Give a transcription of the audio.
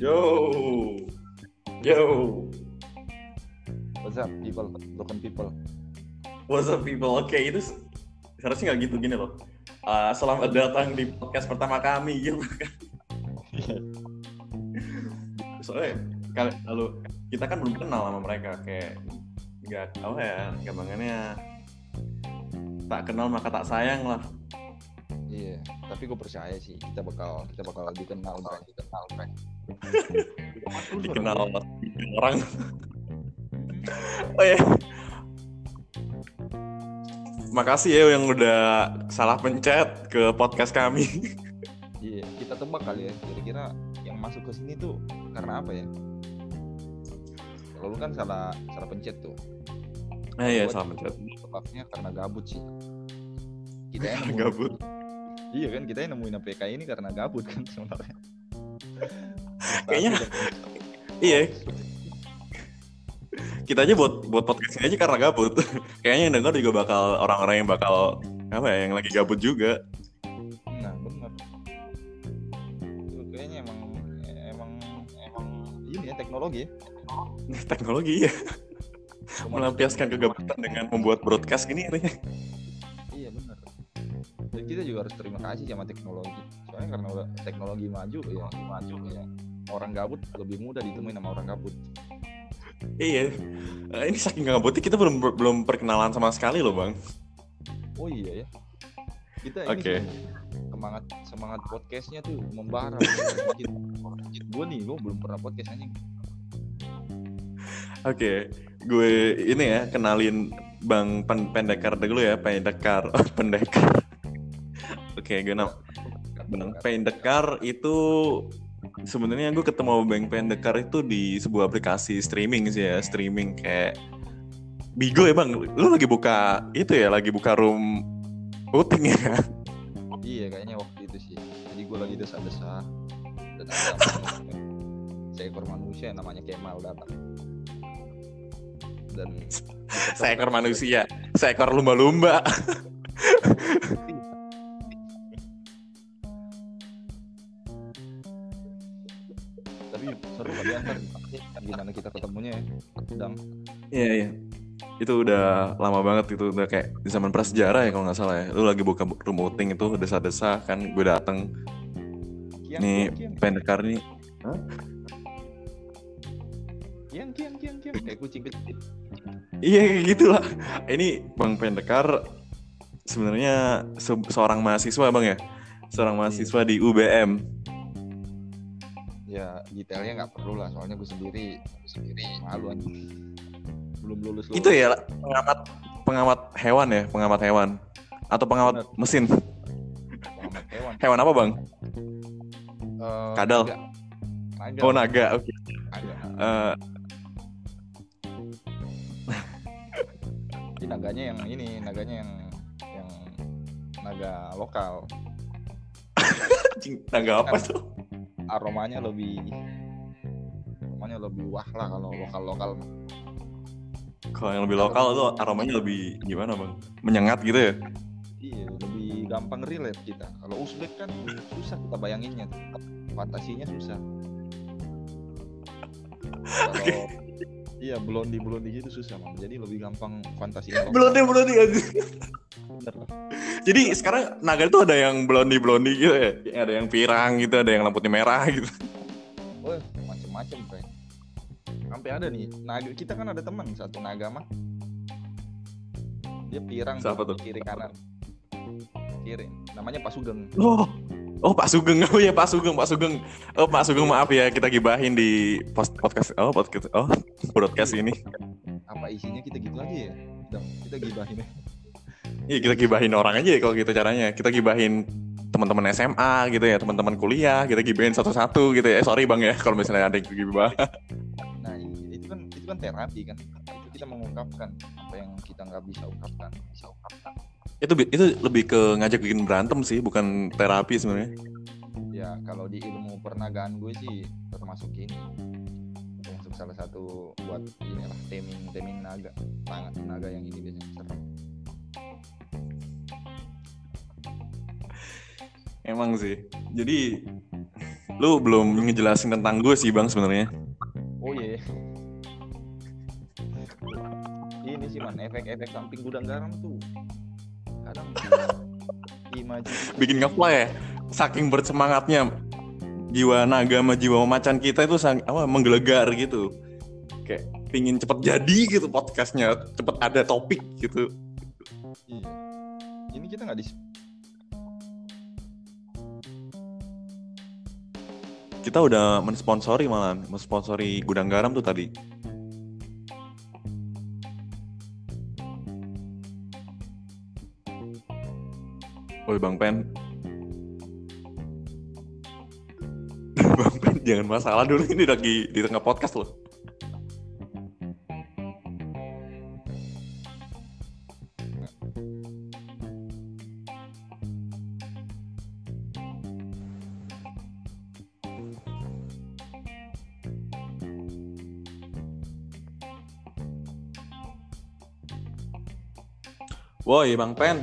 Yo, yo, What's up, people? Broken people. what's up people? Oke, itu se- seharusnya nggak gitu gini loh. Ah, selamat datang di podcast pertama kami gitu kan. Soalnya kali lalu kita kan belum kenal sama mereka kayak nggak apa ya gampangannya tak kenal maka tak sayang lah. Iya, tapi gue percaya sih kita bakal kita bakal dikenal, Bray. dikenal, Bray. Dikenal orang. oh ya. Makasih ya yang udah salah pencet ke podcast kami. Iya, kita tebak kali ya. Kira-kira yang masuk ke sini tuh karena apa ya? Kalau lu kan salah salah pencet tuh. Nah iya salah pencet. Tebaknya karena gabut sih. Kita yang nemuin, Gabut. Iya kan, kita yang nemuin APK ini karena gabut kan sebenarnya. Kayaknya- Iya, kita aja buat buat podcast ini aja karena gabut. Kayaknya yang denger juga bakal orang-orang yang bakal apa ya yang lagi gabut juga. Nah, benar. Kayaknya emang emang emang ini ya teknologi ya. Teknologi ya melampiaskan kegabutan dengan membuat broadcast gini katanya. Iya benar. Dan kita juga harus terima kasih sama teknologi. Soalnya karena udah teknologi maju ya, maju ya. Orang gabut lebih mudah ditemuin sama orang gabut. Iya. Eh, ini saking gabutnya kita belum belum perkenalan sama sekali loh bang. Oh iya ya. Kita ini Oke. sih, semangat semangat podcastnya tuh membara. gue nih, gue belum pernah podcast anjing. Oke, gue ini ya kenalin bang Pen- pendekar dulu ya pendekar oh, pendekar. Oke, gue nam Bang Pendekar itu sebenarnya gue ketemu Bang Pendekar itu di sebuah aplikasi streaming sih ya, streaming kayak Bigo ya Bang. Lu lagi buka itu ya, lagi buka room voting ya. Iya kayaknya waktu itu sih. Jadi gue lagi desa-desa dan ada seekor manusia namanya Kemal datang. Dan Seekor manusia, seekor lumba-lumba. gimana kita ketemunya ya sedang Iya, iya. Itu udah lama banget itu udah kayak di zaman prasejarah ya kalau nggak salah ya. Lu lagi buka room voting itu desa-desa kan gue dateng kiang nih Pendekar nih kiang kiang kiang kiang kayak kucing kecil Iya kayak gitu lah. Ini Bang Pendekar sebenarnya se- seorang mahasiswa Bang ya. Seorang mahasiswa di UBM. Ya detailnya nggak perlu lah soalnya gue sendiri gue sendiri malu anjing belum lulus lulus Itu ya pengamat pengamat hewan ya, pengamat hewan atau pengamat Bener. mesin. pengamat hewan Hewan apa Bang? Eh, Kadal. naga. naga Oh naga. Oke. naga. Eh, Ini naganya yang ini naganya yang yang naga lokal naga apa tuh? Aromanya lebih aromanya lebih wah lah kalau lokal lokal Kalau yang lebih lokal tuh aromanya lebih gimana Bang? Menyengat gitu ya? iya lebih gampang relate kita. Kalau Uzbek kan susah kita bayanginnya. Fantasinya susah. Kalau iya blondi blondi gitu susah Bang. jadi lebih gampang lokal. Blondi blondi anjing. Bener lah. Jadi sekarang naga itu ada yang blondi blondi gitu ya, ada yang pirang gitu, ada yang rambutnya merah gitu. Wah, macem-macem Frank. Sampai ada nih, naga kita kan ada teman satu naga mah. Dia pirang Siapa tuh? kiri kanan. Kiri. Namanya Pak Sugeng. Oh, oh Pak Sugeng, oh ya Pak Sugeng, Pak Sugeng. Oh Pak Sugeng maaf ya kita gibahin di post podcast, oh podcast, oh broadcast ini. Apa isinya kita gitu aja ya? Kita gibahin ya. Iya kita gibahin orang aja ya kalau gitu caranya. Kita gibahin teman-teman SMA gitu ya, teman-teman kuliah, kita gibahin satu-satu gitu ya. Eh, sorry bang ya kalau misalnya ada yang gibah. Nah, itu kan itu kan terapi kan. Itu kita mengungkapkan apa yang kita nggak bisa ungkapkan, bisa ungkapkan. Itu itu lebih ke ngajak bikin berantem sih, bukan terapi sebenarnya. Ya, kalau di ilmu pernagaan gue sih termasuk ini. Termasuk salah satu buat inilah taming taming naga. Tangan naga yang ini biasanya serem. Emang sih. Jadi Lu belum ngejelasin tentang gue sih bang sebenarnya. Oh iya. Ini sih man, efek-efek samping gudang garam tuh. Kadang imajin Bikin ngefly ya. Saking bersemangatnya jiwa naga sama jiwa macan kita itu sang, apa menggelegar gitu. Kayak pingin cepet jadi gitu podcastnya, cepet ada topik gitu. Iya. Ini kita nggak di Kita udah mensponsori malah, mensponsori gudang garam tuh tadi. Woi Bang Pen. Bang Pen jangan masalah dulu ini lagi di tengah podcast loh. Woi Bang Pen,